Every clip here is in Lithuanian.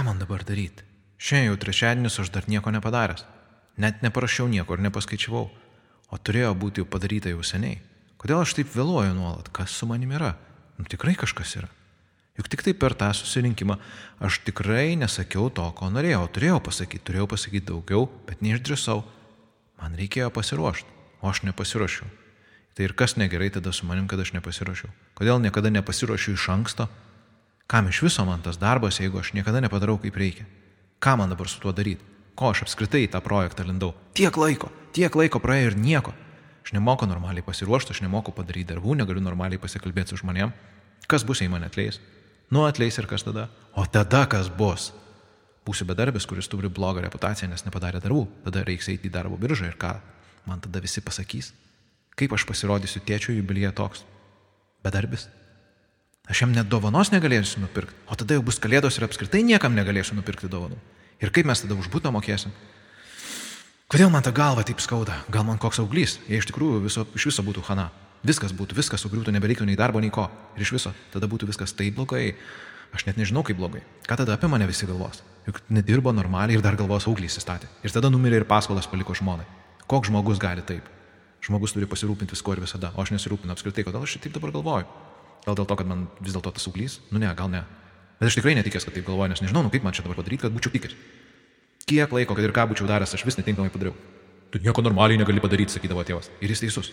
ką man dabar daryti? Šiandien jau trečiadienis, aš dar nieko nepadaręs. Net neparašiau nieko ir nepaskaičiavau. O turėjo būti jau padaryta jau seniai. Kodėl aš taip vėluoju nuolat? Kas su manimi yra? Nu, tikrai kažkas yra. Juk tik tai per tą susirinkimą aš tikrai nesakiau to, ko norėjau. Turėjau pasakyti, turėjau pasakyti daugiau, bet neišdrįsau. Man reikėjo pasiruošti, o aš nepasiruošiau. Tai ir kas negerai tada su manim, kad aš nepasiruošiau? Kodėl niekada nepasiruošiu iš anksto? Kam iš viso man tas darbas, jeigu aš niekada nepadarau kaip reikia? Ką man dabar su tuo daryti? Ko aš apskritai į tą projektą lindau? Tiek laiko, tiek laiko praėjo ir nieko. Aš nemoku normaliai pasiruošti, aš nemoku padaryti darbų, negaliu normaliai pasikalbėti su žmonėm. Kas bus, jei mane atleis? Nu atleis ir kas tada? O tada kas bus? Būsiu bedarbis, kuris turi blogą reputaciją, nes nepadarė darbų. Tada reiks eiti į darbo biržą ir ką? Man tada visi pasakys. Kaip aš pasirodysiu tėčiui jubilyje toks? Bedarbis? Aš jam net dovanos negalėsiu nupirkti, o tada jau bus kalėdos ir apskritai niekam negalėsiu nupirkti dovanų. Ir kaip mes tada už būtą mokėsim? Kodėl man ta galva taip skauda? Gal man koks auglys? Jei iš tikrųjų viso, iš viso būtų hana. Viskas būtų, viskas sugriūtų, nebereiktų nei darbo, nei ko. Ir iš viso, tada būtų viskas taip blogai. Aš net nežinau, kaip blogai. Ką tada apie mane visi galvos? Juk nedirbo normaliai ir dar galvos auglys įstatė. Ir tada numirė ir paskolas paliko žmonai. Koks žmogus gali taip? Žmogus turi pasirūpinti viskuo ir visada, o aš nesirūpinu apskritai, kodėl aš taip dabar galvoju. Gal dėl to, kad man vis dėlto tas uglys? Nu ne, gal ne. Bet aš tikrai netikęs, kad taip galvoju, nes nežinau, nu kaip man čia dabar padaryti, kad būčiau tikęs. Kiek laiko, kad ir ką būčiau daręs, aš vis netinkamai padariau. Tu nieko normaliai negali padaryti, sakydavo tėvas. Ir jis teisus.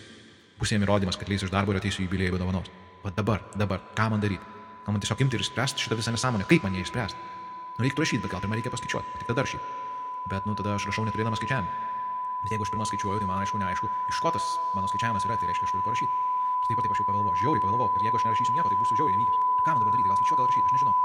Bus jam įrodymas, kad leis iš darbo ir ateisiu į jubiliejų be dovanos. O dabar, dabar, ką man daryti? Gal man tiesiog imti ir išspręsti šitą visą nesąmonę? Kaip man ją išspręsti? Nu reikia rašyti, bet gal pirmą reikia paskaičiuoti, tik tada rašyti. Bet nu tada aš rašau neturėdamas skaičiavimą. Bet jeigu aš pirmą skaičiuoju, tai man aišku, neaišku, iš ko tas mano skaičiavimas yra, tai reiškia, aš turiu parašyti. Taip pat taip aš jau pagalvoju, žiauriai pagalvoju, ir jeigu aš nerašysiu nieko, tai būsiu žiauriai vykęs. Ir ką man dabar daryti, gal skaičiuoti, gal rašyti, aš nežinau.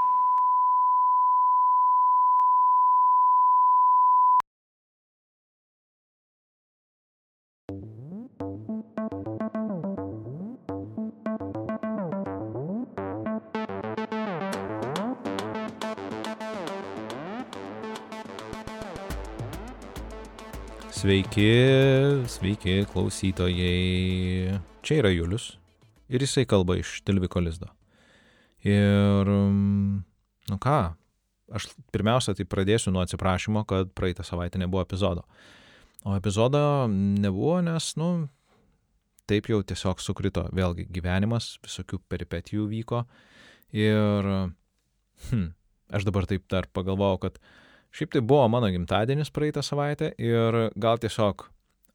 Sveiki, sveiki klausytojai. Čia yra Julius ir jisai kalba iš Tilviko lizdo. Ir, mm, nu ką, aš pirmiausia tai pradėsiu nuo atsiprašymo, kad praeitą savaitę nebuvo epizodo. O epizodo nebuvo, nes, nu, taip jau tiesiog sukrito. Vėlgi gyvenimas, visokių peripetijų vyko. Ir, hm, aš dabar taip dar pagalvojau, kad Šiaip tai buvo mano gimtadienis praeitą savaitę ir gal tiesiog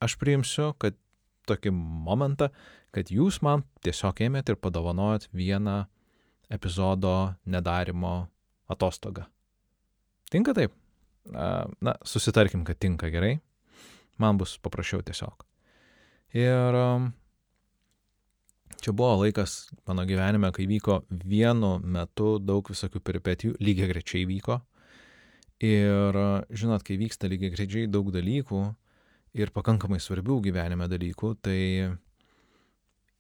aš priimsiu, kad tokį momentą, kad jūs man tiesiog ėmėt ir padovanojot vieną epizodo nedarimo atostogą. Tinka taip? Na, susitarkim, kad tinka gerai. Man bus paprasčiau tiesiog. Ir čia buvo laikas mano gyvenime, kai vyko vienu metu daug visokių peripetijų, lygiai grečiai vyko. Ir žinot, kai vyksta lygiai greičiai daug dalykų ir pakankamai svarbių gyvenime dalykų, tai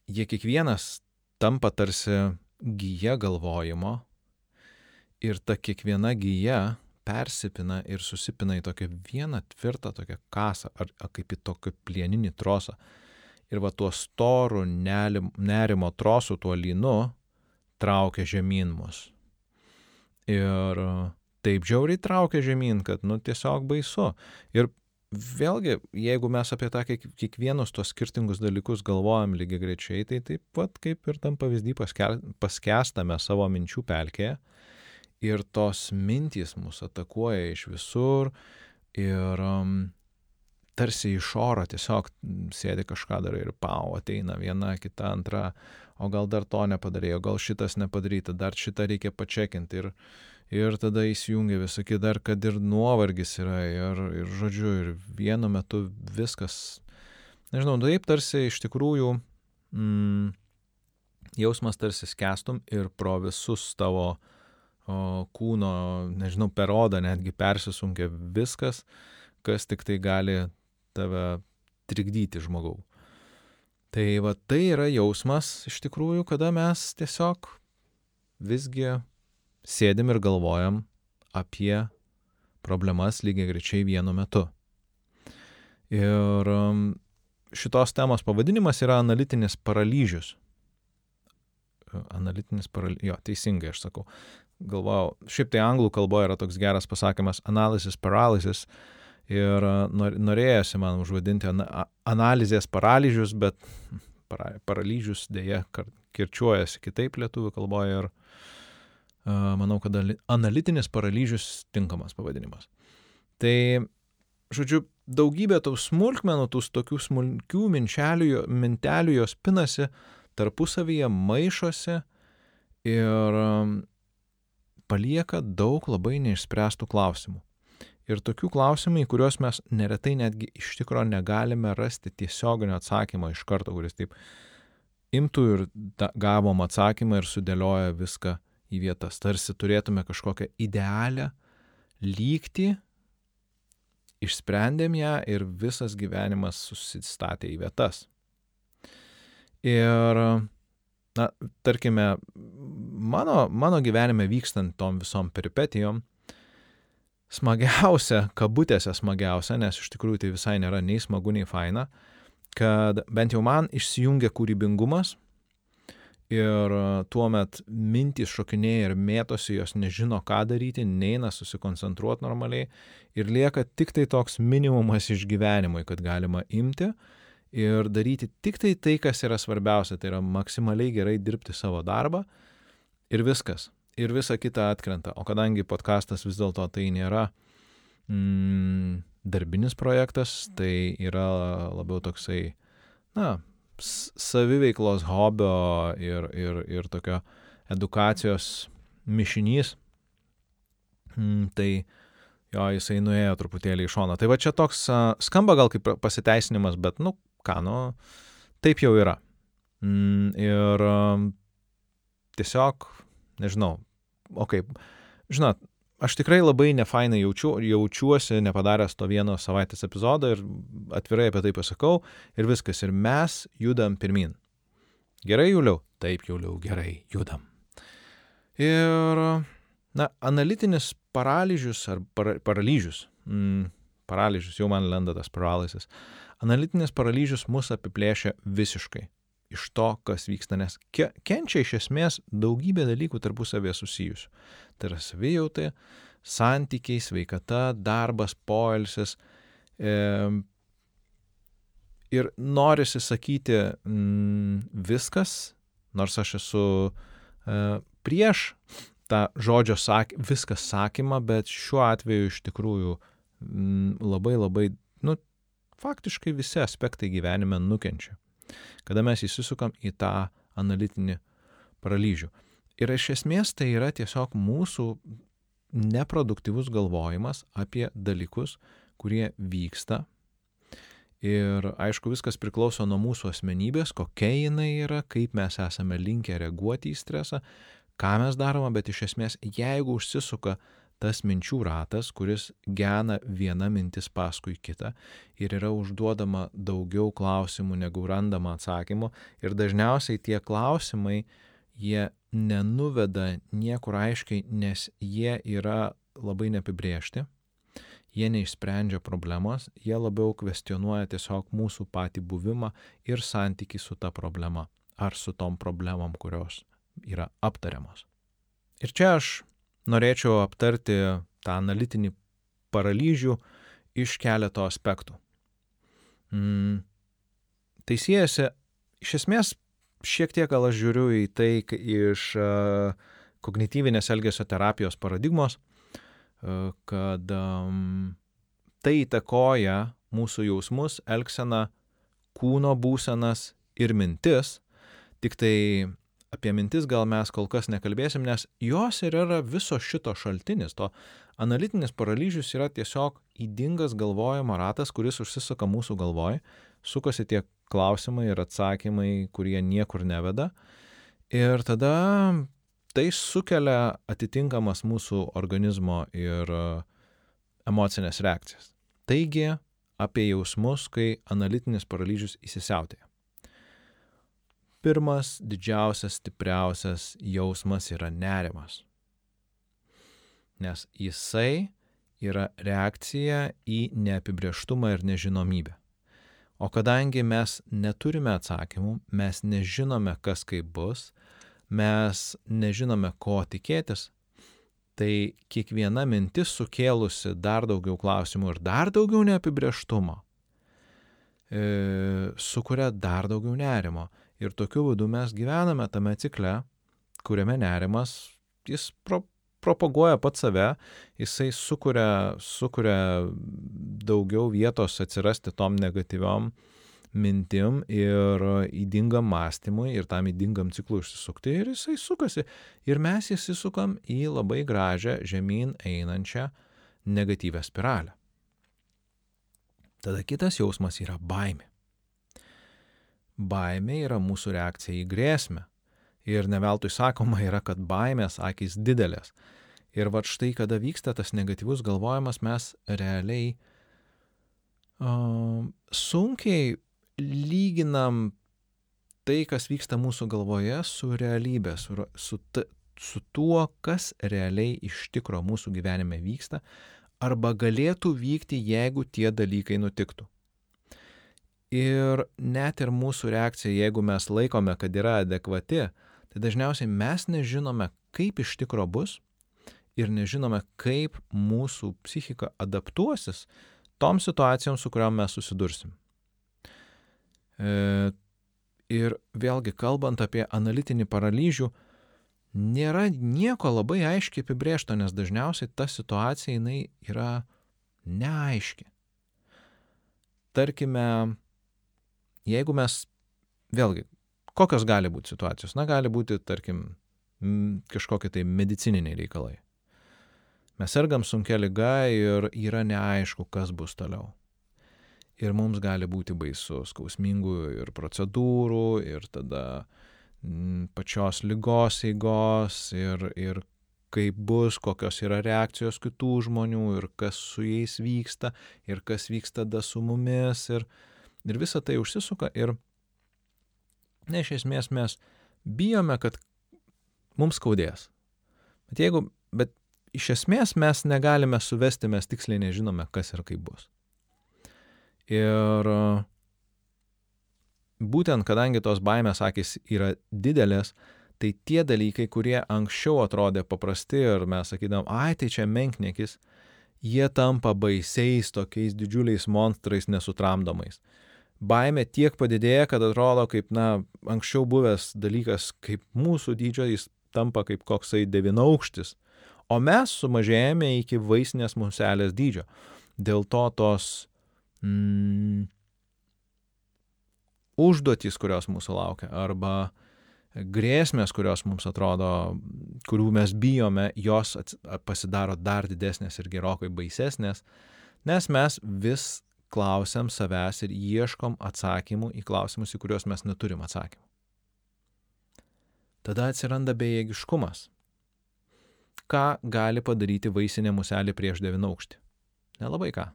jie kiekvienas tampa tarsi gyja galvojimo ir ta kiekviena gyja persipina ir susipina į tokią vieną tvirtą tokią kasą, ar, ar kaip į tokį plieninį trosą. Ir va tuo storu nerimo trosu, tuo lynu traukia žemyn mus. Ir taip žiauriai traukia žemyn, kad, nu, tiesiog baisu. Ir vėlgi, jeigu mes apie tą kiek, kiekvienus tos skirtingus dalykus galvojam lygiai grečiai, tai taip pat kaip ir tam pavyzdį paske, paskestame savo minčių pelkėje ir tos mintys mus atakuoja iš visur ir um, tarsi iš oro tiesiog sėdi kažką darai ir pau, ateina viena, kita, antra, o gal dar to nepadarėjo, gal šitas nepadaryta, dar šitą reikia pačekinti ir ir tada įsijungia visokie dar, kad ir nuovargis yra, ir, ir žodžiu, ir vienu metu viskas, nežinau, taip tarsi iš tikrųjų mm, jausmas tarsi skestum ir pro visus tavo o, kūno, nežinau, per odą netgi persisunkia viskas, kas tik tai gali tave trikdyti žmogau. Tai va tai yra jausmas iš tikrųjų, kada mes tiesiog visgi sėdim ir galvojam apie problemas lygiai grečiai vienu metu. Ir um, šitos temos pavadinimas yra analitinis paralyžius. Analitinis paralyžius, jo, teisingai aš sakau. galvojau, šiaip tai anglų kalboje yra toks geras pasakymas analysis paralysis ir norėjosi man užvadinti analizės paralyžius, bet para, paralyžius dėja kirčiuojasi kitaip lietuvių kalboje ir manau, kad analitinis paralyžius tinkamas pavadinimas. Tai, žodžiu, daugybė tų smulkmenų, tų tokių smulkių minčelių, mintelių jos pinasi tarpusavyje, maišosi ir palieka daug labai neišspręstų klausimų. Ir tokių klausimų, į kuriuos mes neretai netgi iš tikro negalime rasti tiesioginio atsakymo iš karto, kuris taip imtų ir gavom atsakymą ir sudėlioja viską į vietas. Tarsi turėtume kažkokią idealią lygtį, išsprendėm ją ir visas gyvenimas susistatė į vietas. Ir na, tarkime, mano, mano gyvenime vykstant tom visom peripetijom, smagiausia, kabutėse smagiausia, nes iš tikrųjų tai visai nėra nei smagu, nei faina, kad bent jau man išsijungia kūrybingumas ir tuo met mintys šokinėja ir mėtosi, jos nežino, ką daryti, neina susikoncentruoti normaliai ir lieka tik tai toks minimumas išgyvenimui, kad galima imti ir daryti tik tai tai, kas yra svarbiausia, tai yra maksimaliai gerai dirbti savo darbą ir viskas. Ir visa kita atkrenta. O kadangi podkastas vis dėlto tai nėra mm, darbinis projektas, tai yra labiau toksai, na, saviveiklos hobio ir, ir, ir tokio edukacijos mišinys, mm, tai jo, jisai nuėjo truputėlį į šoną. Tai va čia toks skamba gal kaip pasiteisinimas, bet, nu, ką, nu, taip jau yra. Mm, ir tiesiog, nežinau, o kaip, žinot, aš tikrai labai nefainai jaučiu, jaučiuosi nepadaręs to vieno savaitės epizodo ir atvirai apie tai pasakau ir viskas, ir mes judam pirmin. Gerai, Juliau? Taip, Juliau, gerai, judam. Ir, na, analitinis paralyžius ar para, paralyžius, mm, paralyžius, jau man lenda tas paralysis, Analitinis paralyžius mus apiplėšia visiškai iš to, kas vyksta, nes ke kenčia iš esmės daugybė dalykų tarpusavėje susijusių. Tai yra savijautai, santykiai, sveikata, darbas, poilsis. E, ir norisi sakyti mm, viskas, nors aš esu e, prieš tą žodžio sak, viskas sakymą, bet šiuo atveju iš tikrųjų mm, labai labai, nu, faktiškai visi aspektai gyvenime nukenčia, kada mes įsisukam į tą analitinį paralyžių. Ir iš esmės tai yra tiesiog mūsų neproduktyvus galvojimas apie dalykus, kurie vyksta. Ir aišku, viskas priklauso nuo mūsų asmenybės, kokia jinai yra, kaip mes esame linkę reaguoti į stresą, ką mes darome, bet iš esmės, jeigu užsisuka tas minčių ratas, kuris gena viena mintis paskui kitą ir yra užduodama daugiau klausimų negu randama atsakymų ir dažniausiai tie klausimai jie nenuveda niekur aiškiai, nes jie yra labai neapibriešti, jie neišsprendžia problemos, jie labiau kvestionuoja tiesiog mūsų patį buvimą ir santyki su ta problema ar su tom problemom, kurios yra aptariamos. Ir čia aš norėčiau aptarti tą analitinį paralyžių iš keleto aspektų. Mm, tai siejasi, iš esmės, šiek tiek gal aš žiūriu į tai iš uh, kognityvinės elgesio terapijos paradigmos, uh, kad um, tai įtakoja mūsų jausmus, elgseną, kūno būsenas ir mintis, tik tai apie mintis gal mes kol kas nekalbėsim, nes jos ir yra viso šito šaltinis. To analitinis paralyžius yra tiesiog įdingas galvojimo ratas, kuris užsisuka mūsų galvoj, sukasi tie klausimai ir atsakymai, kurie niekur neveda. Ir tada tai sukelia atitinkamas mūsų organizmo ir e, emocinės reakcijas. Taigi apie jausmus, kai analitinis paralyžius įsisiautėja pirmas didžiausias, stipriausias jausmas yra nerimas. Nes jisai yra reakcija į neapibrieštumą ir nežinomybę. O kadangi mes neturime atsakymų, mes nežinome, kas kaip bus, mes nežinome, ko tikėtis, tai kiekviena mintis sukėlusi dar daugiau klausimų ir dar daugiau neapibrieštumo, e, sukuria dar daugiau nerimo. Ir tokiu būdu mes gyvename tame cikle, kuriame nerimas, jis pro, propaguoja pat save, jisai sukuria, sukuria daugiau vietos atsirasti tom negatyviom mintim ir įdingam mąstymui ir tam įdingam ciklui išsisukti ir jisai sukasi. Ir mes įsisukam į labai gražią žemyn einančią negatyvę spiralę. Tada kitas jausmas yra baimė. Baimė yra mūsų reakcija į grėsmę. Ir neveltui sakoma yra, kad baimės akis didelės. Ir va štai, kada vyksta tas negatyvus galvojimas, mes realiai uh, sunkiai lyginam tai, kas vyksta mūsų galvoje, su realybė, su, su, su tuo, kas realiai iš tikro mūsų gyvenime vyksta, arba galėtų vykti, jeigu tie dalykai nutiktų. Ir net ir mūsų reakcija, jeigu mes laikome, kad yra adekvati, tai dažniausiai mes nežinome, kaip iš tikro bus ir nežinome, kaip mūsų psichika adaptuosis tom situacijom, su kuriuom mes susidursim. E, ir vėlgi, kalbant apie analitinį paralyžių, nėra nieko labai aiškiai apibriešto, nes dažniausiai ta situacija jinai yra neaiški. Tarkime, jeigu mes, vėlgi, kokios gali būti situacijos? Na, gali būti, tarkim, kažkokie tai medicininiai reikalai. Mes sergam sunkia lyga ir yra neaišku, kas bus toliau ir mums gali būti baisu, skausmingų ir procedūrų, ir tada pačios lygos eigos, ir, ir kaip bus, kokios yra reakcijos kitų žmonių, ir kas su jais vyksta, ir kas vyksta tada su mumis, ir, ir visa tai užsisuka, ir ne, iš esmės mes bijome, kad mums skaudės. Bet jeigu, bet iš esmės mes negalime suvesti, mes tiksliai nežinome, kas ir kaip bus. Ir būtent kadangi tos baimės akis yra didelės, tai tie dalykai, kurie anksčiau atrodė paprasti ir mes sakydam, ai tai čia menknekis, jie tampa baisiais tokiais didžiuliais monstrais nesutramdomais. Baimė tiek padidėja, kad atrodo kaip, na, anksčiau buvęs dalykas kaip mūsų dydžio, jis tampa kaip koksai devinaukštis, o mes sumažėjame iki vaisinės muselės dydžio. Dėl to tos mm, užduotys, kurios mūsų laukia, arba grėsmės, kurios mums atrodo, kurių mes bijome, jos pasidaro dar didesnės ir gerokai baisesnės, nes mes vis klausiam savęs ir ieškom atsakymų į klausimus, į kuriuos mes neturim atsakymų. Tada atsiranda bejėgiškumas. Ką gali padaryti vaisinė muselė prieš devinaukštį? Nelabai ką.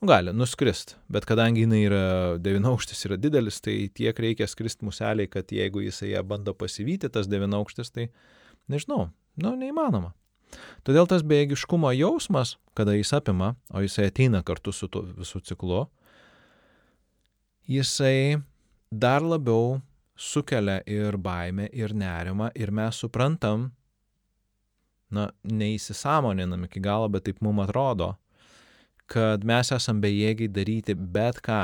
Gali nuskrist, bet kadangi jinai yra devinaukštis yra didelis, tai tiek reikia skrist museliai, kad jeigu jisai ją bando pasivyti, tas devinaukštis, tai nežinau, nu, neįmanoma. Todėl tas bejėgiškumo jausmas, kada jis apima, o jisai ateina kartu su tuo visų ciklu, jisai dar labiau sukelia ir baimę, ir nerimą, ir mes suprantam, na, neįsisamoninam iki galo, bet taip mums atrodo, kad mes esam bejėgiai daryti bet ką.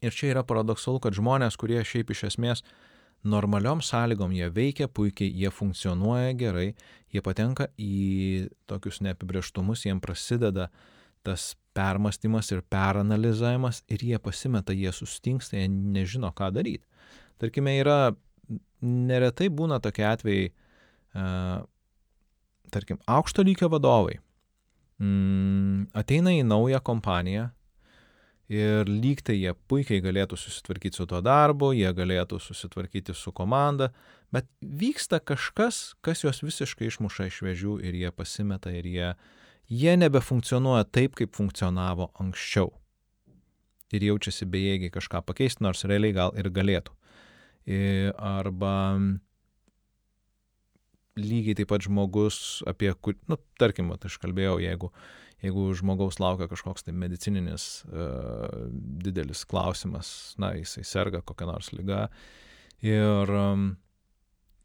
Ir čia yra paradoksalu, kad žmonės, kurie šiaip iš esmės normaliom sąlygom jie veikia puikiai, jie funkcionuoja gerai, jie patenka į tokius neapibrieštumus, jiems prasideda tas permastymas ir peranalizavimas ir jie pasimeta, jie sustingsta, jie nežino, ką daryti. Tarkime, yra neretai būna tokie atvejai, uh, tarkim, aukšto lygio vadovai, mm, ateina į naują kompaniją ir lyg tai jie puikiai galėtų susitvarkyti su tuo darbu, jie galėtų susitvarkyti su komanda, bet vyksta kažkas, kas juos visiškai išmuša iš vėžių ir jie pasimeta ir jie, jie nebefunkcionuoja taip, kaip funkcionavo anksčiau. Ir jaučiasi bejėgiai kažką pakeisti, nors realiai gal ir galėtų. Arba lygiai taip pat žmogus, apie, kur, nu, tarkim, aš kalbėjau, jeigu, jeigu žmogaus laukia kažkoks tai medicininis uh, didelis klausimas, na, jisai serga kokią nors lygą ir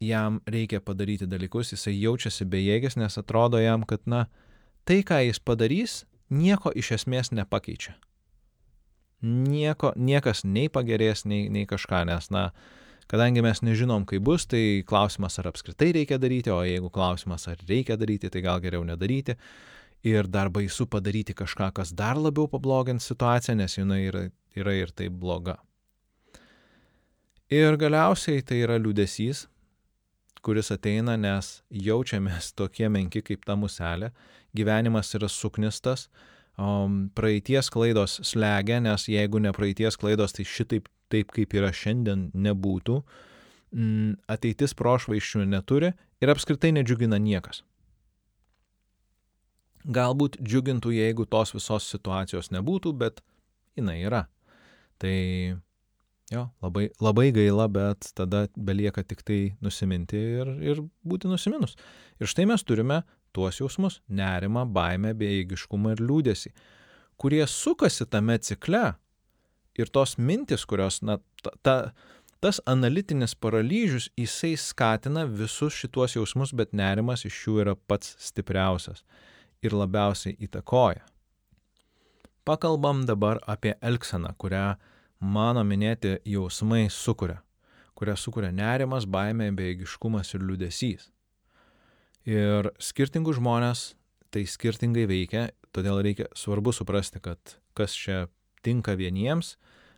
jam reikia padaryti dalykus, jisai jaučiasi bejėgis, nes atrodo jam, kad, na, tai, ką jis padarys, nieko iš esmės nepakeičia. Nieko, niekas nei pagerės, nei, nei kažką, nes, na, kadangi mes nežinom, kaip bus, tai klausimas, ar apskritai reikia daryti, o jeigu klausimas, ar reikia daryti, tai gal geriau nedaryti. Ir dar baisu padaryti kažką, kas dar labiau pablogins situaciją, nes jinai yra, yra ir taip bloga. Ir galiausiai tai yra liūdėsys, kuris ateina, nes jaučiamės tokie menki kaip ta muselė, gyvenimas yra suknistas, um, praeities klaidos slegia, nes jeigu ne praeities klaidos, tai šitaip, taip kaip yra šiandien, nebūtų, mm, ateitis prošvaiščių neturi ir apskritai nedžiugina niekas. Galbūt džiugintų, jeigu tos visos situacijos nebūtų, bet jinai yra. Tai Jo, labai, labai gaila, bet tada belieka tik tai nusiminti ir, ir būti nusiminus. Ir štai mes turime tuos jausmus - nerimą, baimę, bejėgiškumą ir liūdėsi, kurie sukasi tame cikle ir tos mintis, kurios, na, ta, ta, tas analitinis paralyžius, jisai skatina visus šituos jausmus, bet nerimas iš jų yra pats stipriausias ir labiausiai įtakoja. Pakalbam dabar apie elgseną, kurią mano minėti jausmai sukuria, kurią sukuria nerimas, baimė, bejėgiškumas ir liudesys. Ir skirtingus žmonės tai skirtingai veikia, todėl reikia svarbu suprasti, kad kas čia tinka vieniems,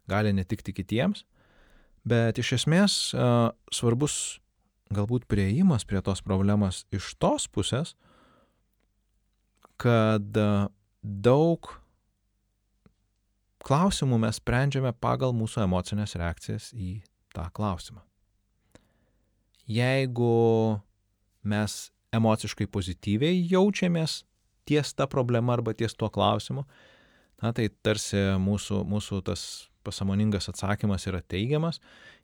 gali netikti kitiems, bet iš esmės svarbus galbūt prieimas prie tos problemos iš tos pusės, kad daug klausimų mes sprendžiame pagal mūsų emocinės reakcijas į tą klausimą. Jeigu mes emociškai pozityviai jaučiamės ties tą problemą arba ties tuo klausimu, na tai tarsi mūsų, mūsų tas pasamoningas atsakymas yra teigiamas.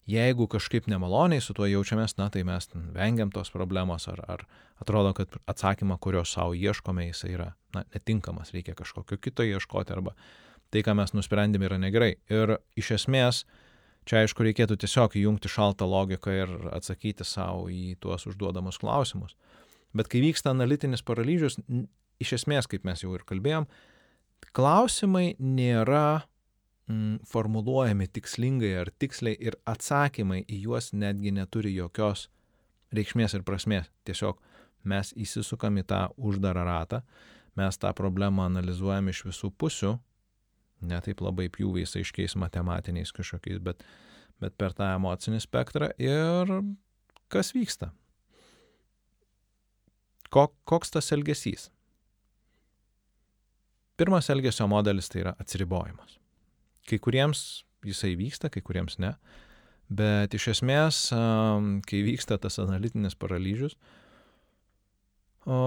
Jeigu kažkaip nemaloniai su tuo jaučiamės, na tai mes vengiam tos problemos ar, ar atrodo, kad atsakymą, kurio savo ieškome, jis yra na, netinkamas, reikia kažkokio kito ieškoti arba tai, ką mes nusprendėme, yra negerai. Ir iš esmės, čia aišku, reikėtų tiesiog įjungti šaltą logiką ir atsakyti savo į tuos užduodamus klausimus. Bet kai vyksta analitinis paralyžius, iš esmės, kaip mes jau ir kalbėjom, klausimai nėra mm, formuluojami tikslingai ar tiksliai ir atsakymai į juos netgi neturi jokios reikšmės ir prasmės. Tiesiog mes įsisukam į tą uždarą ratą, mes tą problemą analizuojam iš visų pusių ne taip labai pjūviais aiškiais matematiniais kažkokiais, bet, bet per tą emocinį spektrą ir kas vyksta. Kok, koks tas elgesys? Pirmas elgesio modelis tai yra atsiribojimas. Kai kuriems jisai vyksta, kai kuriems ne, bet iš esmės, kai vyksta tas analitinis paralyžius,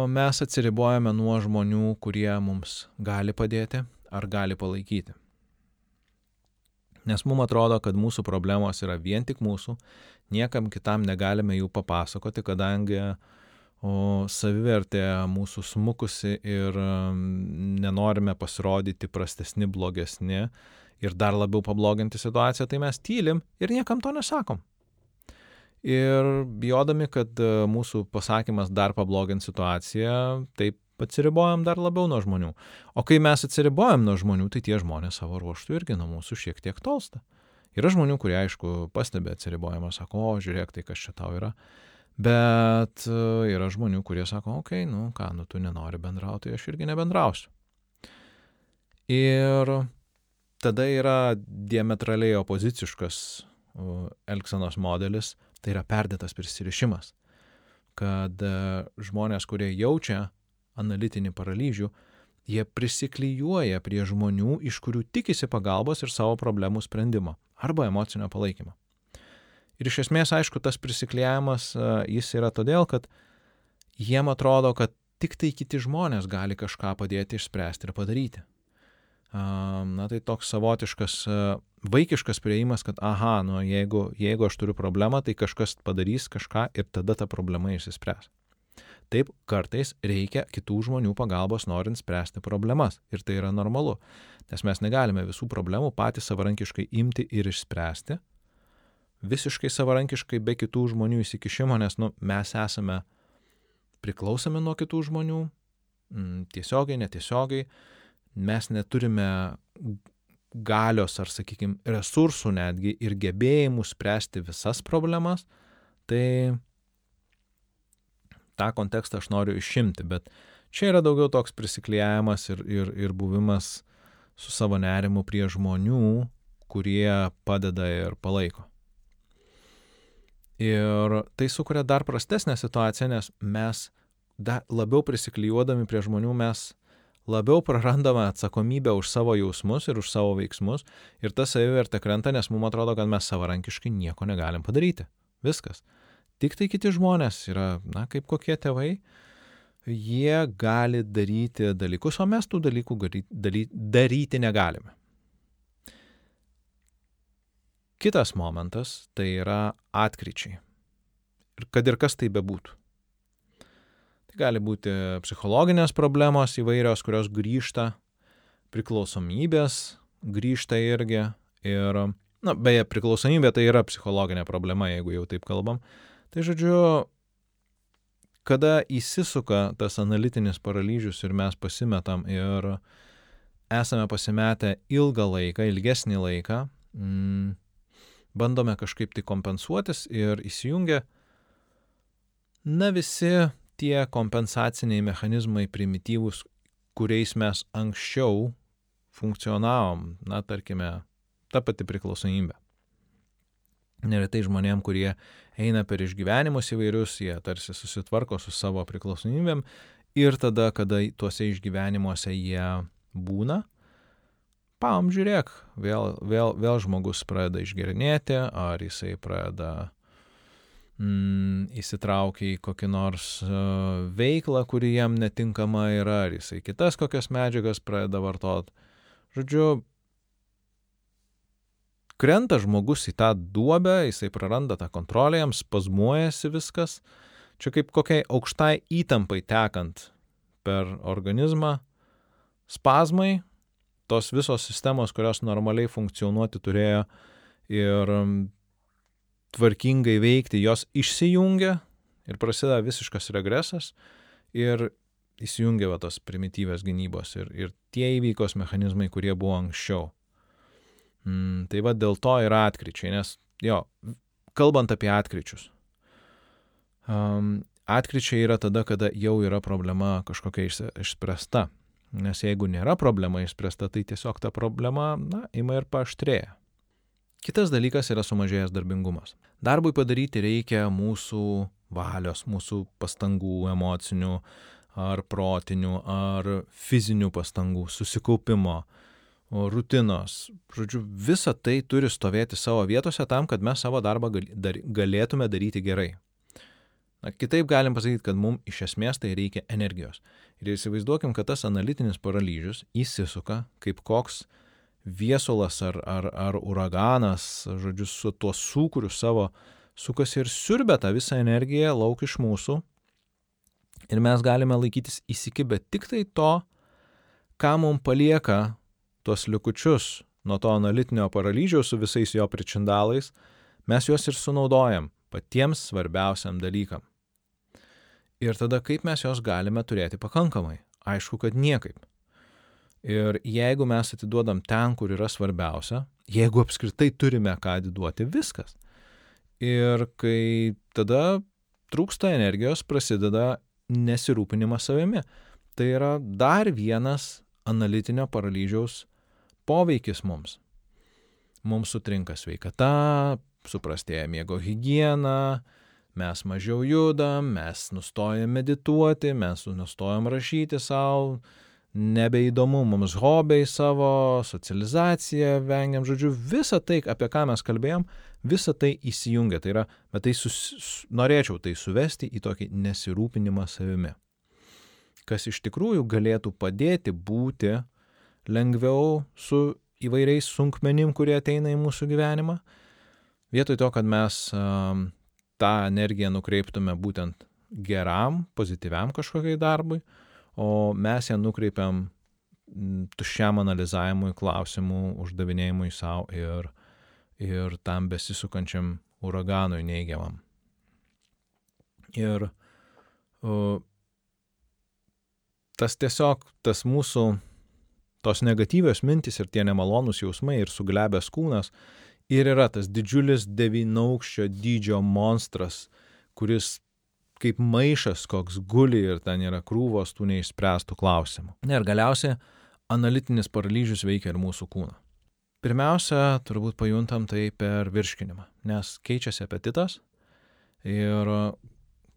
mes atsiribojame nuo žmonių, kurie mums gali padėti, ar gali palaikyti. Nes mums atrodo, kad mūsų problemos yra vien tik mūsų, niekam kitam negalime jų papasakoti, kadangi o savivertė mūsų smukusi ir nenorime pasirodyti prastesni, blogesni ir dar labiau pabloginti situaciją, tai mes tylim ir niekam to nesakom. Ir bijodami, kad mūsų pasakymas dar pablogins situaciją, taip atsiribojam dar labiau nuo žmonių. O kai mes atsiribojam nuo žmonių, tai tie žmonės savo ruoštų irgi nuo mūsų šiek tiek tolsta. Yra žmonių, kurie, aišku, pastebė atsiribojimą, sako, o, žiūrėk, tai kas čia tau yra. Bet e, yra žmonių, kurie sako, okei, okay, nu ką, nu tu nenori bendrauti, aš irgi nebendrausiu. Ir tada yra diametraliai opoziciškas elgsenos modelis, tai yra perdėtas prisirišimas. Kad e, žmonės, kurie jaučia analitinį paralyžių, jie prisiklyjuoja prie žmonių, iš kurių tikisi pagalbos ir savo problemų sprendimo arba emocinio palaikymo. Ir iš esmės, aišku, tas prisiklyjavimas jis yra todėl, kad jiem atrodo, kad tik tai kiti žmonės gali kažką padėti išspręsti ir padaryti. Na tai toks savotiškas vaikiškas prieimas, kad aha, nu jeigu, jeigu aš turiu problemą, tai kažkas padarys kažką ir tada ta problema išsispręs. Taip, kartais reikia kitų žmonių pagalbos norint spręsti problemas. Ir tai yra normalu. Nes mes negalime visų problemų patys savarankiškai imti ir išspręsti. visiškai savarankiškai be kitų žmonių įsikišimo, nes nu, mes esame priklausomi nuo kitų žmonių, tiesiogiai, netiesiogiai, mes neturime galios ar, sakykime, resursų netgi ir gebėjimų spręsti visas problemas, tai tą kontekstą aš noriu išimti, bet čia yra daugiau toks prisiklijavimas ir, ir, ir buvimas su savo nerimu prie žmonių, kurie padeda ir palaiko. Ir tai sukuria dar prastesnę situaciją, nes mes labiau prisiklijuodami prie žmonių mes labiau prarandame atsakomybę už savo jausmus ir už savo veiksmus ir ta savivertė krenta, nes mums atrodo, kad mes savarankiškai nieko negalim padaryti. Viskas. Tik tai kiti žmonės yra, na, kaip kokie tėvai, jie gali daryti dalykus, o mes tų dalykų daryti negalime. Kitas momentas tai yra atkryčiai. Ir kad ir kas tai bebūtų. Gali būti psichologinės problemos įvairios, kurios grįžta, priklausomybės grįžta irgi. Ir, na, beje, priklausomybė tai yra psichologinė problema, jeigu jau taip kalbam. Tai žodžiu, kada įsisuka tas analitinis paralyžius ir mes pasimetam ir esame pasimetę ilgą laiką, ilgesnį laiką, mm, bandome kažkaip tai kompensuotis ir įsijungia, na visi tie kompensaciniai mechanizmai primityvūs, kuriais mes anksčiau funkcionavom, na tarkime, ta pati priklausomybė. Neretai žmonėm, kurie eina per išgyvenimus įvairius, jie tarsi susitvarko su savo priklausomybėm ir tada, kada tuose išgyvenimuose jie būna, pam, žiūrėk, vėl, vėl, vėl žmogus pradeda išgerinėti, ar jisai pradeda mm, įsitraukia į kokį nors uh, veiklą, kuri jam netinkama yra, ar jisai kitas kokias medžiagas pradeda vartoti. Žodžiu, krenta žmogus į tą duobę, jisai praranda tą kontrolę, jam spazmuojasi viskas. Čia kaip kokiai aukštai įtampai tekant per organizmą, spazmai, tos visos sistemos, kurios normaliai funkcionuoti turėjo ir tvarkingai veikti, jos išsijungia ir prasideda visiškas regresas ir įsijungia va tos primityvės gynybos ir, ir tie įvykos mechanizmai, kurie buvo anksčiau. Mm, tai va dėl to yra atkryčiai, nes jo, kalbant apie atkryčius. Um, atkryčiai yra tada, kada jau yra problema kažkokia išspręsta. Nes jeigu nėra problema išspręsta, tai tiesiog ta problema, na, ima ir paaštrėja. Kitas dalykas yra sumažėjęs darbingumas. Darbui padaryti reikia mūsų valios, mūsų pastangų, emocinių ar protinių, ar fizinių pastangų, susikaupimo, rutinos. Žodžiu, visa tai turi stovėti savo vietose tam, kad mes savo darbą galėtume daryti gerai. Na, kitaip galim pasakyti, kad mums iš esmės tai reikia energijos. Ir įsivaizduokim, kad tas analitinis paralyžius įsisuka kaip koks viesulas ar, ar, ar uraganas, žodžiu, su tuo sūkuriu savo sukasi ir siurbia tą visą energiją lauk iš mūsų. Ir mes galime laikytis įsikibę tik tai to, ką mums palieka tuos likučius nuo to analitinio paralyžiaus su visais jo pričindalais, mes juos ir sunaudojam patiems svarbiausiam dalykam. Ir tada kaip mes jos galime turėti pakankamai? Aišku, kad niekaip. Ir jeigu mes atiduodam ten, kur yra svarbiausia, jeigu apskritai turime ką atiduoti, viskas. Ir kai tada trūksta energijos, prasideda nesirūpinimas savimi. Tai yra dar vienas analitinio paralyžiaus poveikis mums. Mums sutrinka sveikata, suprastėja miego hygiena, mes mažiau judam, mes nustojam medituoti, mes nustojam rašyti savo, nebeįdomu mums hobiai savo, socializacija, vengiam, žodžiu, visa tai, apie ką mes kalbėjom, visa tai įsijungia. Tai yra, bet tai sus, norėčiau tai suvesti į tokį nesirūpinimą savimi. Kas iš tikrųjų galėtų padėti būti lengviau su įvairiais sunkmenim, kurie ateina į mūsų gyvenimą, Vietoj to, kad mes um, tą energiją nukreiptume būtent geram, pozityviam kažkokiai darbui, o mes ją nukreipiam tuščiam analizavimui, klausimų, uždavinėjimui savo ir, ir tam besisukančiam uraganui neigiamam. Ir uh, tas tiesiog, tas mūsų, tos negatyvios mintis ir tie nemalonūs jausmai ir suglebęs kūnas ir yra tas didžiulis devynaukščio dydžio monstras, kuris kaip maišas koks guli ir ten yra krūvos tų neišspręstų klausimų. Ir galiausiai analitinis paralyžius veikia ir mūsų kūną. Pirmiausia, turbūt pajuntam tai per virškinimą, nes keičiasi apetitas ir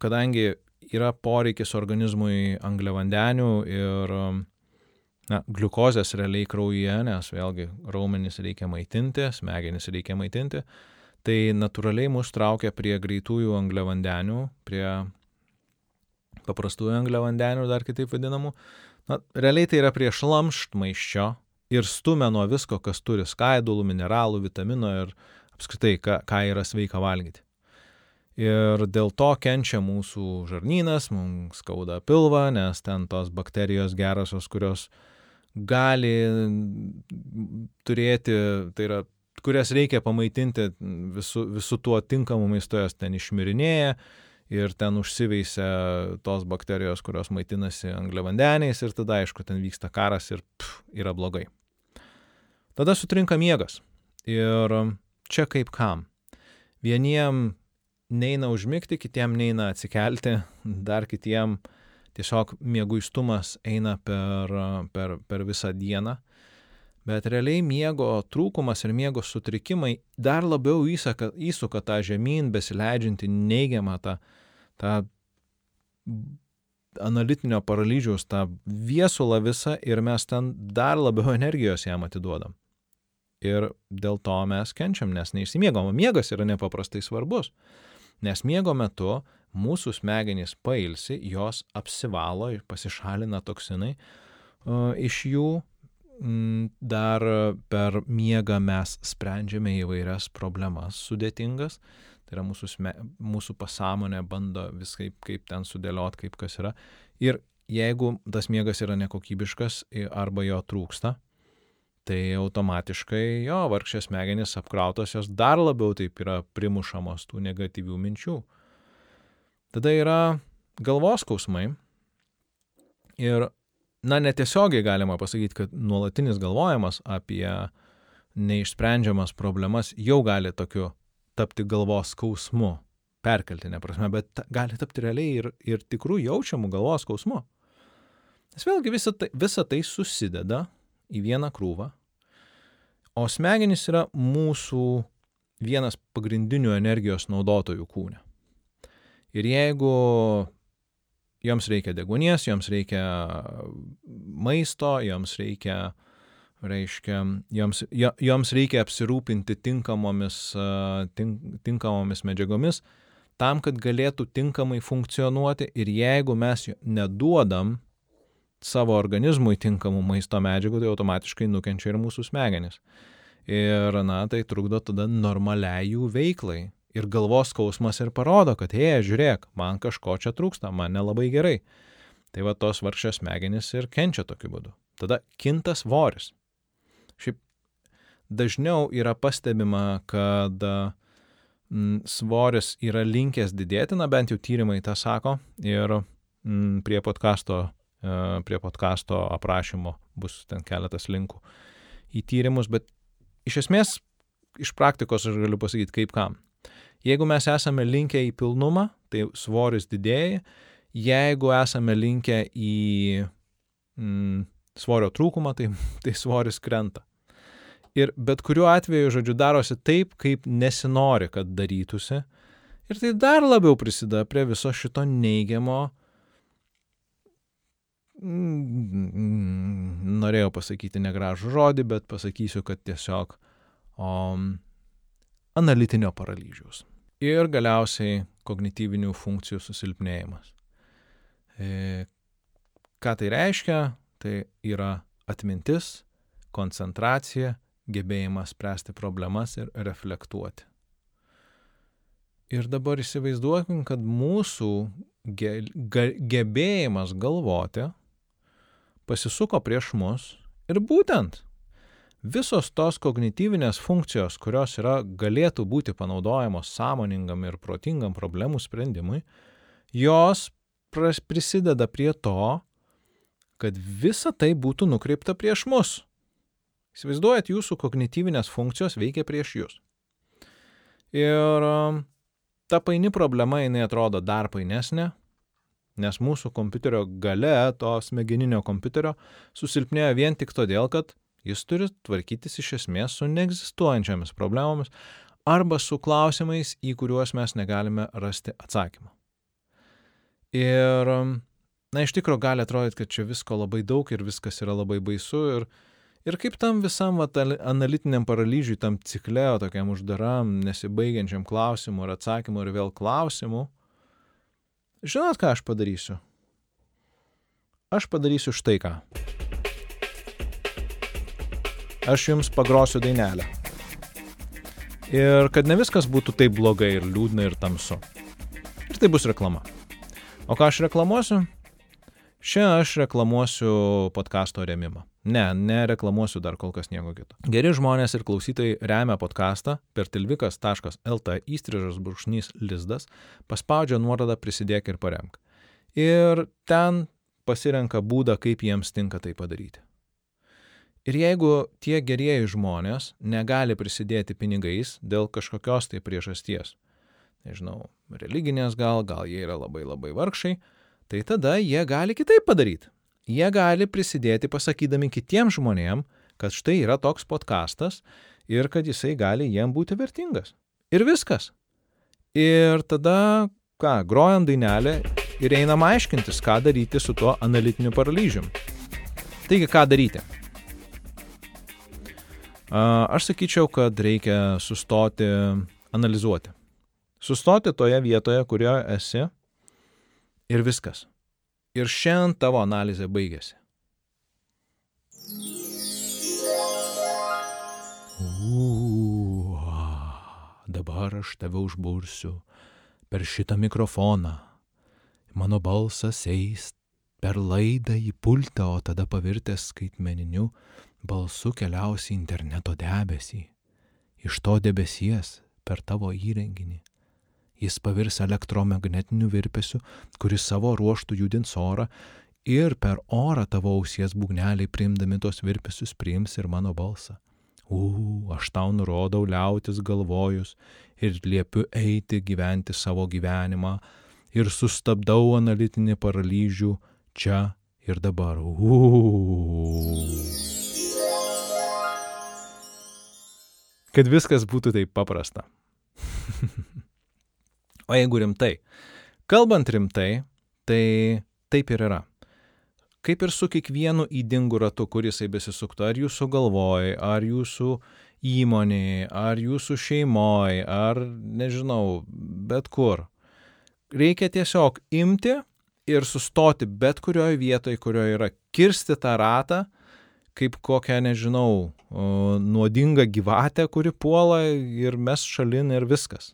kadangi yra poreikis organizmui angliavandenių ir na, gliukozės realiai kraujyje, nes vėlgi raumenis reikia maitinti, smegenis reikia maitinti, tai natūraliai mus traukia prie greitųjų angliavandenių, prie paprastųjų angliavandenių, dar kitaip vadinamų. Na, realiai tai yra prie šlamštmaiščio ir stumia nuo visko, kas turi skaidulų, mineralų, vitamino ir apskritai, ką, ką yra sveika valgyti. Ir dėl to kenčia mūsų žarnynas, mums skauda pilvą, nes ten tos bakterijos gerosios, kurios gali turėti, tai yra, kurias reikia pamaitinti visų, visų tuo tinkamu maistu, jos ten išmirinėja ir ten užsiveisia tos bakterijos, kurios maitinasi angliavandeniais ir tada, aišku, ten vyksta karas ir pff, yra blogai. Tada sutrinka miegas. Ir čia kaip kam. Vieniem neina užmigti, kitiem neina atsikelti, dar kitiem tiesiog mieguistumas eina per, per, per visą dieną. Bet realiai miego trūkumas ir miego sutrikimai dar labiau įsaka, įsuka tą žemyn besileidžiantį neigiamą tą, tą analitinio paralyžiaus, tą viesulą visą ir mes ten dar labiau energijos jam atiduodam. Ir dėl to mes kenčiam, nes neišsimiegom. Miegas yra nepaprastai svarbus. Nes miego metu mūsų smegenys pailsi, jos apsivalo ir pasišalina toksinai uh, iš jų. Mm, dar per miegą mes sprendžiame įvairias problemas sudėtingas. Tai yra mūsų, sme, mūsų pasąmonė bando viskai kaip ten sudėliot, kaip kas yra. Ir jeigu tas miegas yra nekokybiškas arba jo trūksta, tai automatiškai jo vargšės smegenys apkrautos jos dar labiau taip yra primušamos tų negatyvių minčių. Tada yra galvos skausmai ir, na, netiesiogiai galima pasakyti, kad nuolatinis galvojimas apie neišsprendžiamas problemas jau gali tokiu tapti galvos skausmu, perkeltinė prasme, bet gali tapti realiai ir, ir tikrų jaučiamų galvos skausmu. Nes vėlgi visa tai, visa tai susideda į vieną krūvą, o smegenys yra mūsų vienas pagrindinių energijos naudotojų kūne. Ir jeigu joms reikia degunies, joms reikia maisto, joms reikia, reiškia, joms, joms reikia apsirūpinti tinkamomis, tink, tinkamomis medžiagomis, tam, kad galėtų tinkamai funkcionuoti ir jeigu mes neduodam savo organizmui tinkamų maisto medžiagų, tai automatiškai nukenčia ir mūsų smegenis. Ir, na, tai trukdo tada normaliai jų veiklai. Ir galvos skausmas ir parodo, kad, hei, žiūrėk, man kažko čia trūksta, man nelabai gerai. Tai va tos vargšės smegenys ir kenčia tokiu būdu. Tada kinta svoris. Šiaip dažniau yra pastebima, kad mm, svoris yra linkęs didėti, na bent jau tyrimai tą sako. Ir mm, prie podkasto E, prie podkasto aprašymo bus ten keletas linkų į tyrimus, bet iš esmės iš praktikos aš galiu pasakyti kaip kam. Jeigu mes esame linkę į pilnumą, tai svoris didėja, jeigu esame linkę į mm, svorio trūkumą, tai, tai svoris krenta. Ir bet kuriuo atveju, žodžiu, darosi taip, kaip nesinori, kad darytųsi. Ir tai dar labiau prisideda prie viso šito neigiamo Mm, norėjau pasakyti negražų žodį, bet pasakysiu, kad tiesiog o, analitinio paralyžiaus. Ir galiausiai kognityvinių funkcijų susilpnėjimas. E, ką tai reiškia? Tai yra atmintis, koncentracija, gebėjimas spręsti problemas ir reflektuoti. Ir dabar įsivaizduokim, kad mūsų ge, ge, gebėjimas galvoti pasisuko prieš mus ir būtent visos tos kognityvinės funkcijos, kurios yra, galėtų būti panaudojamos sąmoningam ir protingam problemų sprendimui, jos prisideda prie to, kad visa tai būtų nukreipta prieš mus. Įsivaizduojat, jūsų kognityvinės funkcijos veikia prieš jūs. Ir um, ta paini problema, jinai atrodo dar painesnė, nes mūsų kompiuterio gale, to smegeninio kompiuterio, susilpnėjo vien tik todėl, kad jis turi tvarkytis iš esmės su neegzistuojančiamis problemomis arba su klausimais, į kuriuos mes negalime rasti atsakymą. Ir, na, iš tikrųjų gali atrodyti, kad čia visko labai daug ir viskas yra labai baisu ir, Ir kaip tam visam vat, analitiniam paralyžiui, tam cikle, tokiam uždaram, nesibaigiančiam klausimų ir atsakymų ir vėl klausimų, žinot, ką aš padarysiu? Aš padarysiu štai ką. Aš jums pagrosiu dainelę. Ir kad ne viskas būtų taip blogai ir liūdna ir tamsu. Ir tai bus reklama. O ką aš reklamuosiu? Šiandien aš reklamuosiu podkasto remimą. Ne, nereklamuosiu dar kol kas nieko kito. Geri žmonės ir klausytojai remia podcastą per tilvikas.lt įstrižas brūkšnys lizdas, paspaudžia nuorodą prisidėk ir paremk. Ir ten pasirenka būdą, kaip jiems tinka tai padaryti. Ir jeigu tie gerieji žmonės negali prisidėti pinigais dėl kažkokios tai priežasties, nežinau, religinės gal, gal jie yra labai labai vargšai, tai tada jie gali kitaip padaryti jie gali prisidėti pasakydami kitiems žmonėm, kad štai yra toks podkastas ir kad jisai gali jiem būti vertingas. Ir viskas. Ir tada, ką, grojam dainelę ir einam aiškintis, ką daryti su tuo analitiniu paralyžium. Taigi, ką daryti? Aš sakyčiau, kad reikia sustoti analizuoti. Sustoti toje vietoje, kurioje esi ir viskas. Ir šiandien tavo analizė baigėsi. Uuu, dabar aš tave užbursiu per šitą mikrofoną. Mano balsas eis per laidą į pultą, o tada pavirtęs skaitmeniniu balsu keliausi į interneto debesį. Iš to debesies per tavo įrenginį jis pavirs elektromagnetiniu virpesiu, kuris savo ruoštų judins orą ir per orą tavo ausies būgneliai priimdami tos virpesius priims ir mano balsą. U, aš tau nurodau liautis galvojus ir liepiu eiti gyventi savo gyvenimą ir sustabdau analitinį paralyžių čia ir dabar. U. Kad viskas būtų taip paprasta. O jeigu rimtai, kalbant rimtai, tai taip ir yra. Kaip ir su kiekvienu įdingu ratu, kuris jisai besisuktų, ar jūsų galvoj, ar jūsų įmonėje, ar jūsų šeimoje, ar nežinau, bet kur. Reikia tiesiog imti ir sustoti bet kurioje vietoje, kurioje yra kirsti tą ratą, kaip kokią, nežinau, nuodingą gyvatę, kuri puola ir mes šalin ir viskas.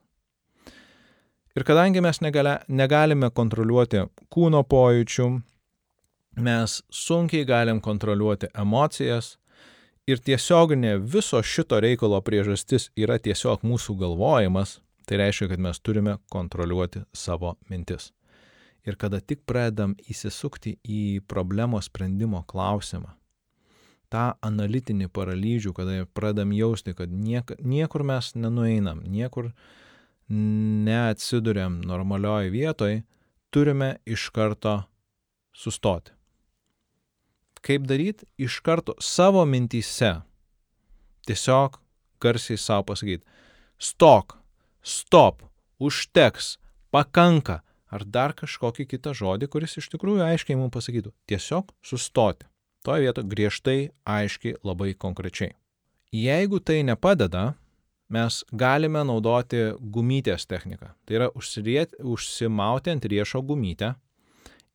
Ir kadangi mes negale, negalime kontroliuoti kūno pojūčių, mes sunkiai galim kontroliuoti emocijas ir tiesioginė viso šito reikalo priežastis yra tiesiog mūsų galvojimas, tai reiškia, kad mes turime kontroliuoti savo mintis. Ir kada tik pradedam įsisukti į problemos sprendimo klausimą, tą analitinį paralyžių, kada pradedam jausti, kad niek, niekur mes nenueinam, niekur neatsidurėm normalioj vietoj, turime iš karto sustoti. Kaip daryti? Iš karto savo mintyse. Tiesiog garsiai savo pasakyti. Stok, stop, užteks, pakanka. Ar dar kažkokį kitą žodį, kuris iš tikrųjų aiškiai mums pasakytų. Tiesiog sustoti. Toje vietoje griežtai, aiškiai, labai konkrečiai. Jeigu tai nepadeda, mes galime naudoti gumytės techniką. Tai yra užsidėti, užsimauti ant riešo gumytę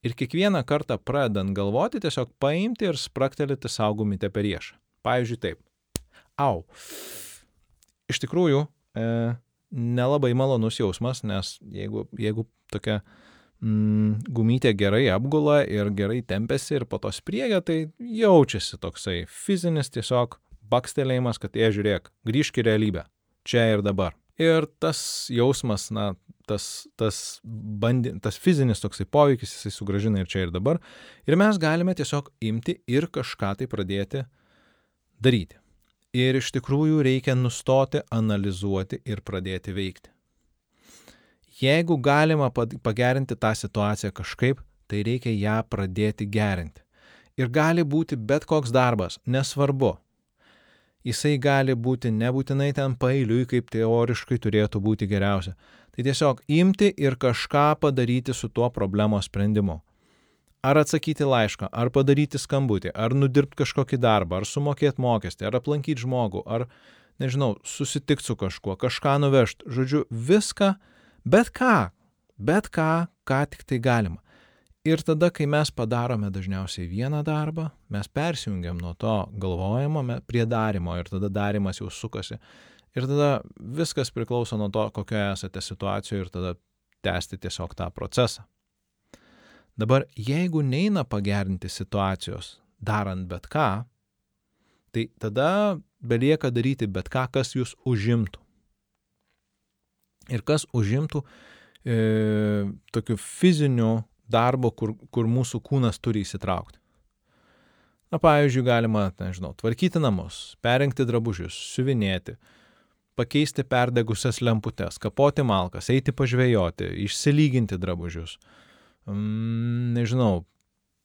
ir kiekvieną kartą pradedant galvoti tiesiog paimti ir spraktelėti savo gumytę per riešą. Pavyzdžiui, taip. Au. Iš tikrųjų, e, nelabai malonus jausmas, nes jeigu, jeigu tokia mm, gumytė gerai apgula ir gerai tempėsi ir po to spriegia, tai jaučiasi toksai fizinis tiesiog bakstelėjimas, kad jie žiūrėk, grįžk į realybę, čia ir dabar. Ir tas jausmas, na, tas, tas, bandy, tas fizinis toksai poveikis, jisai sugražina ir čia ir dabar. Ir mes galime tiesiog imti ir kažką tai pradėti daryti. Ir iš tikrųjų reikia nustoti analizuoti ir pradėti veikti. Jeigu galima pagerinti tą situaciją kažkaip, tai reikia ją pradėti gerinti. Ir gali būti bet koks darbas, nesvarbu. Jisai gali būti nebūtinai ten pailiui, kaip teoriškai turėtų būti geriausia. Tai tiesiog imti ir kažką padaryti su tuo problemos sprendimu. Ar atsakyti laišką, ar padaryti skambutį, ar nudirbti kažkokį darbą, ar sumokėti mokestį, ar aplankyti žmogų, ar, nežinau, susitikti su kažkuo, kažką nuvežti. Žodžiu, viską, bet ką, bet ką, ką tik tai galima. Ir tada, kai mes padarome dažniausiai vieną darbą, mes persijungiam nuo to galvojimo prie darimo ir tada darimas jau sukasi. Ir tada viskas priklauso nuo to, kokioje esate situacijoje ir tada tęsti tiesiog tą procesą. Dabar, jeigu neina pagerinti situacijos darant bet ką, tai tada belieka daryti bet ką, kas jūs užimtų. Ir kas užimtų e, tokiu fiziniu darbo, kur, kur mūsų kūnas turi įsitraukti. Na, pavyzdžiui, galima, nežinau, tvarkyti namus, perrinkti drabužius, siuvinėti, pakeisti perdegusias lemputes, kapoti malkas, eiti pažvėjoti, išsilyginti drabužius, mm, nežinau,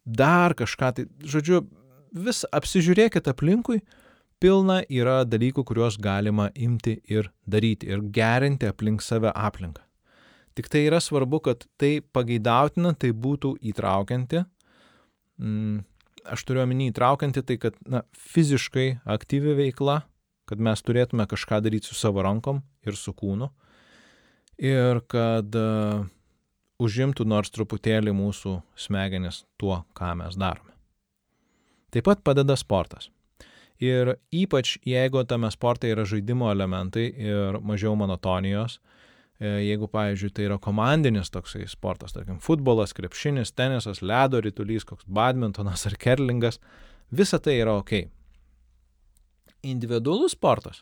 dar kažką, tai, žodžiu, vis apsižiūrėkit aplinkui, pilna yra dalykų, kuriuos galima imti ir daryti ir gerinti aplink save aplinką. Tik tai yra svarbu, kad tai pageidautina, tai būtų įtraukianti. Mm, aš turiu omeny įtraukianti tai, kad na, fiziškai aktyvi veikla, kad mes turėtume kažką daryti su savo rankom ir su kūnu. Ir kad uh, užimtų nors truputėlį mūsų smegenis tuo, ką mes darome. Taip pat padeda sportas. Ir ypač jeigu tame sporte yra žaidimo elementai ir mažiau monotonijos, E, jeigu, pavyzdžiui, tai yra komandinis toksai sportas, tarkim, futbolas, krepšinis, tenisas, ledo rytulys, koks badmintonas ar kerlingas, visa tai yra ok. Individualus sportas,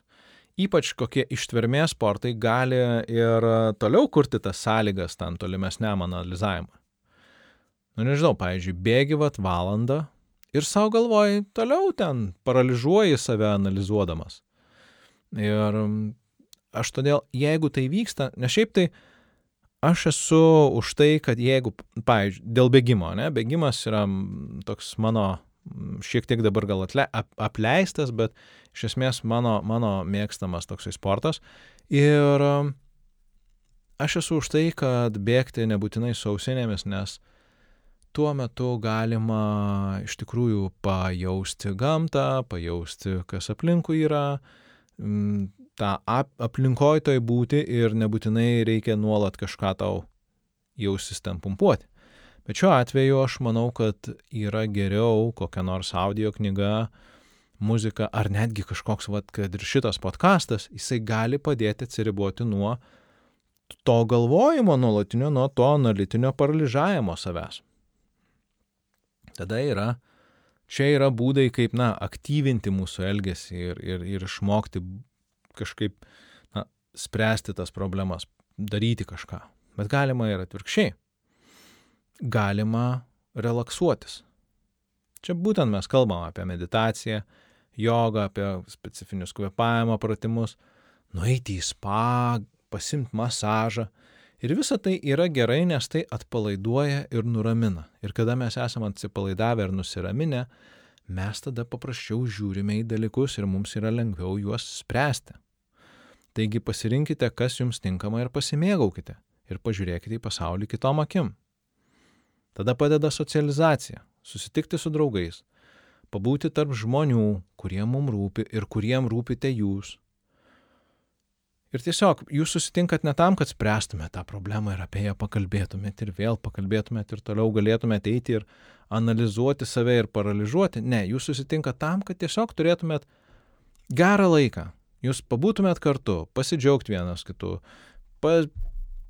ypač kokie ištvermės sportai, gali ir toliau kurti tas sąlygas tam tolimesniam analizavimui. Nu, nežinau, pavyzdžiui, bėgi vat valandą ir savo galvoji, toliau ten paralyžiuoji save analizuodamas. Ir aš todėl, jeigu tai vyksta, nes šiaip tai aš esu už tai, kad jeigu, pavyzdžiui, dėl bėgimo, ne, bėgimas yra toks mano šiek tiek dabar gal atle, ap, apleistas, bet iš esmės mano, mano mėgstamas toksai sportas. Ir aš esu už tai, kad bėgti nebūtinai su ausinėmis, nes tuo metu galima iš tikrųjų pajausti gamtą, pajausti, kas aplinkui yra, tą ap, aplinkoj toj būti ir nebūtinai reikia nuolat kažką tau jausis ten pumpuoti. Bet šiuo atveju aš manau, kad yra geriau kokia nors audio knyga, muzika ar netgi kažkoks, vat, kad ir šitas podkastas, jisai gali padėti atsiriboti nuo to galvojimo nuolatinio, nuo to analitinio paralyžavimo savęs. Tada yra, čia yra būdai, kaip, na, aktyvinti mūsų elgesį ir, ir, ir išmokti kažkaip na, spręsti tas problemas, daryti kažką. Bet galima ir atvirkščiai. Galima relaksuotis. Čia būtent mes kalbam apie meditaciją, jogą, apie specifinius kvepavimo pratimus, nueiti į spa, pasimti masažą. Ir visa tai yra gerai, nes tai atpalaiduoja ir nuramina. Ir kada mes esame atsipalaidavę ir nusiraminę, mes tada paprasčiau žiūrime į dalykus ir mums yra lengviau juos spręsti. Taigi pasirinkite, kas jums tinkama ir pasimėgaukite ir pažiūrėkite į pasaulį kitom akim. Tada padeda socializacija, susitikti su draugais, pabūti tarp žmonių, kurie mums rūpi ir kuriem rūpite jūs. Ir tiesiog jūs susitinkat ne tam, kad spręstumėte tą problemą ir apie ją pakalbėtumėte ir vėl pakalbėtumėte ir toliau galėtumėte eiti ir analizuoti save ir paralyžiuoti. Ne, jūs susitinkat tam, kad tiesiog turėtumėt gerą laiką, jūs pabūtumėt kartu, pasidžiaugti vienas kitu, pa,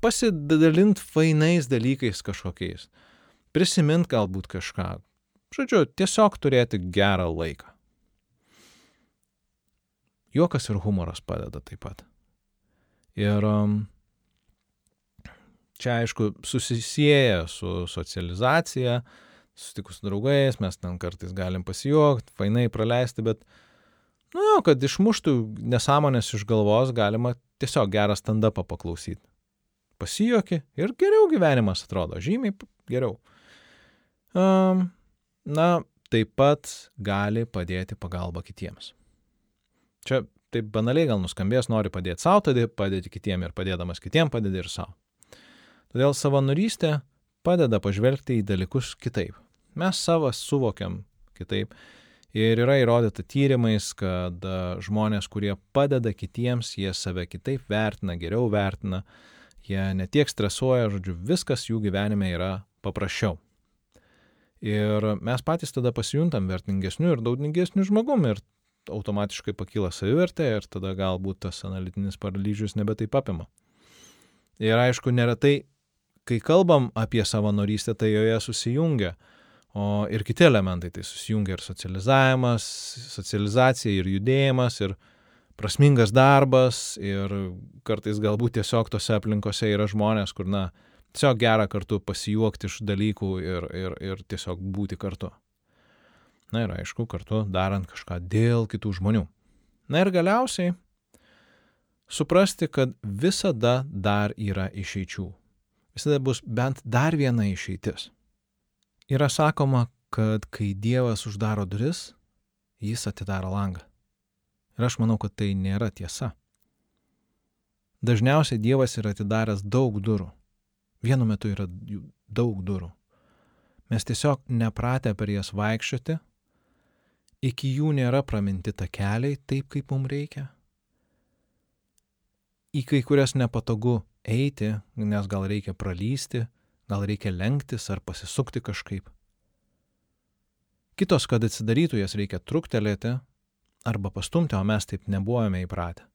pasidalint fainais dalykais kažkokiais, prisimint galbūt kažką. Žodžiu, tiesiog turėti gerą laiką. juokas ir humoras padeda taip pat. Ir um, čia aišku susisieja su socializacija, susitikus su draugais, mes ten kartais galim pasijuokti, fainai praleisti, bet, nu jo, kad išmuštų nesąmonės iš galvos, galima tiesiog gerą stand-upą paklausyti. Pasijuoki ir geriau gyvenimas atrodo, žymiai geriau. Um, na, taip pat gali padėti pagalba kitiems. Čia taip banaliai gal nuskambės, nori padėti savo, tada padėti kitiem ir padėdamas kitiem padėti ir savo. Todėl savanorystė padeda pažvelgti į dalykus kitaip. Mes savo suvokiam kitaip. Ir yra įrodyta tyrimais, kad žmonės, kurie padeda kitiems, jie save kitaip vertina, geriau vertina, jie netiek stresuoja, žodžiu, viskas jų gyvenime yra paprasčiau. Ir mes patys tada pasijuntam vertingesniu ir daudingesniu žmogum ir automatiškai pakyla savivertė ir tada galbūt tas analitinis paralyžius nebe taip apima. Ir aišku, neretai, kai kalbam apie savanorystę, tai joje susijungia o ir kiti elementai, tai susijungia ir socializavimas, socializacija ir judėjimas, ir prasmingas darbas, ir kartais galbūt tiesiog tose aplinkose yra žmonės, kur, na, tiesiog gera kartu pasijuokti iš dalykų ir, ir, ir tiesiog būti kartu. Na ir aišku, kartu darant kažką dėl kitų žmonių. Na ir galiausiai suprasti, kad visada dar yra išeičių. Visada bus bent dar viena išeitis. Yra sakoma, kad kai Dievas uždaro duris, jis atidaro langą. Ir aš manau, kad tai nėra tiesa. Dažniausiai Dievas yra atidaręs daug durų Vienu metu yra daug durų. Mes tiesiog nepratę per jas vaikščioti, iki jų nėra praminti takeliai taip, kaip mums reikia. Į kai kurias nepatogu eiti, nes gal reikia pralysti, gal reikia lenktis ar pasisukti kažkaip. Kitos, kad atsidarytų, jas reikia truktelėti arba pastumti, o mes taip nebuvome įpratę.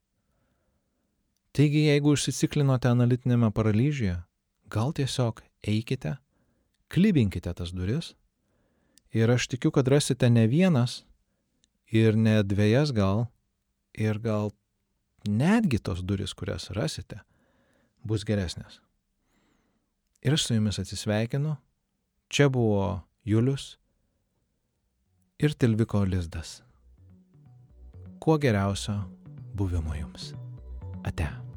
Taigi, jeigu užsiciklinote analitinėme paralyžiuje, gal tiesiog eikite, klibinkite tas duris ir aš tikiu, kad rasite ne vienas ir ne dviejas gal ir gal netgi tos duris, kurias rasite, bus geresnės. Ir aš su jumis atsisveikinu. Čia buvo Julius ir Tilviko lizdas. Kuo geriausio buvimo jums. Ate.